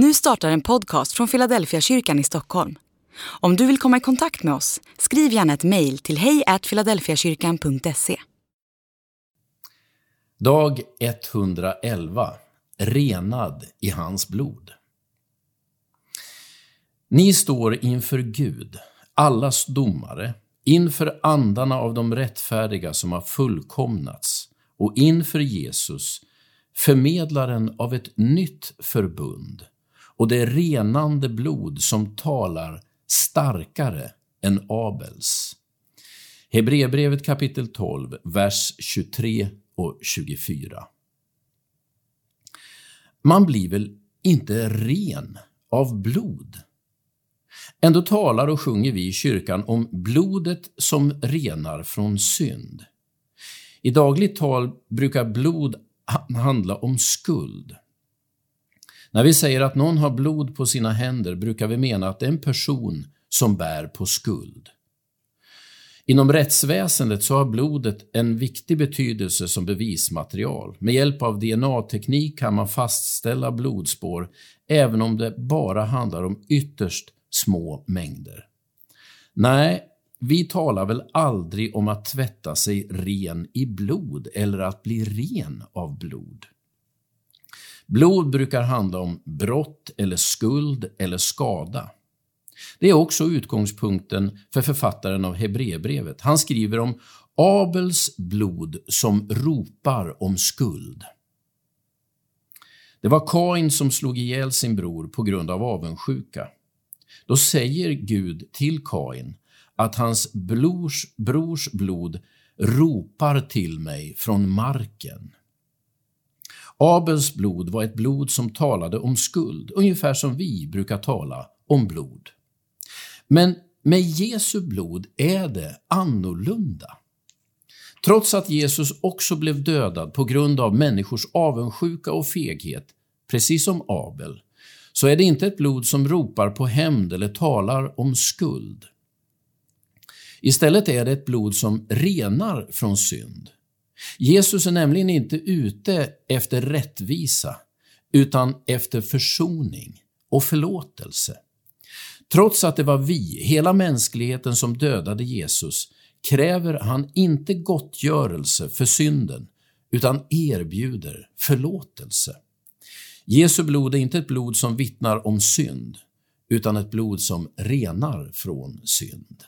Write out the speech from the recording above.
Nu startar en podcast från Philadelphia kyrkan i Stockholm. Om du vill komma i kontakt med oss, skriv gärna ett mejl till hejfiladelfiakyrkan.se. Dag 111 Renad i hans blod. Ni står inför Gud, allas domare, inför andarna av de rättfärdiga som har fullkomnats och inför Jesus, förmedlaren av ett nytt förbund och det renande blod som talar starkare än Abels. Hebreerbrevet kapitel 12, vers 23 och 24. Man blir väl inte ren av blod? Ändå talar och sjunger vi i kyrkan om blodet som renar från synd. I dagligt tal brukar blod handla om skuld. När vi säger att någon har blod på sina händer brukar vi mena att det är en person som bär på skuld. Inom rättsväsendet så har blodet en viktig betydelse som bevismaterial. Med hjälp av DNA-teknik kan man fastställa blodspår även om det bara handlar om ytterst små mängder. Nej, vi talar väl aldrig om att tvätta sig ren i blod eller att bli ren av blod. Blod brukar handla om brott eller skuld eller skada. Det är också utgångspunkten för författaren av Hebreerbrevet. Han skriver om Abels blod som ropar om skuld. Det var Kain som slog ihjäl sin bror på grund av avundsjuka. Då säger Gud till Kain att hans brors, brors blod ropar till mig från marken. Abels blod var ett blod som talade om skuld, ungefär som vi brukar tala om blod. Men med Jesu blod är det annorlunda. Trots att Jesus också blev dödad på grund av människors avundsjuka och feghet, precis som Abel, så är det inte ett blod som ropar på hämnd eller talar om skuld. Istället är det ett blod som renar från synd. Jesus är nämligen inte ute efter rättvisa, utan efter försoning och förlåtelse. Trots att det var vi, hela mänskligheten, som dödade Jesus, kräver han inte gottgörelse för synden, utan erbjuder förlåtelse. Jesu blod är inte ett blod som vittnar om synd, utan ett blod som renar från synd.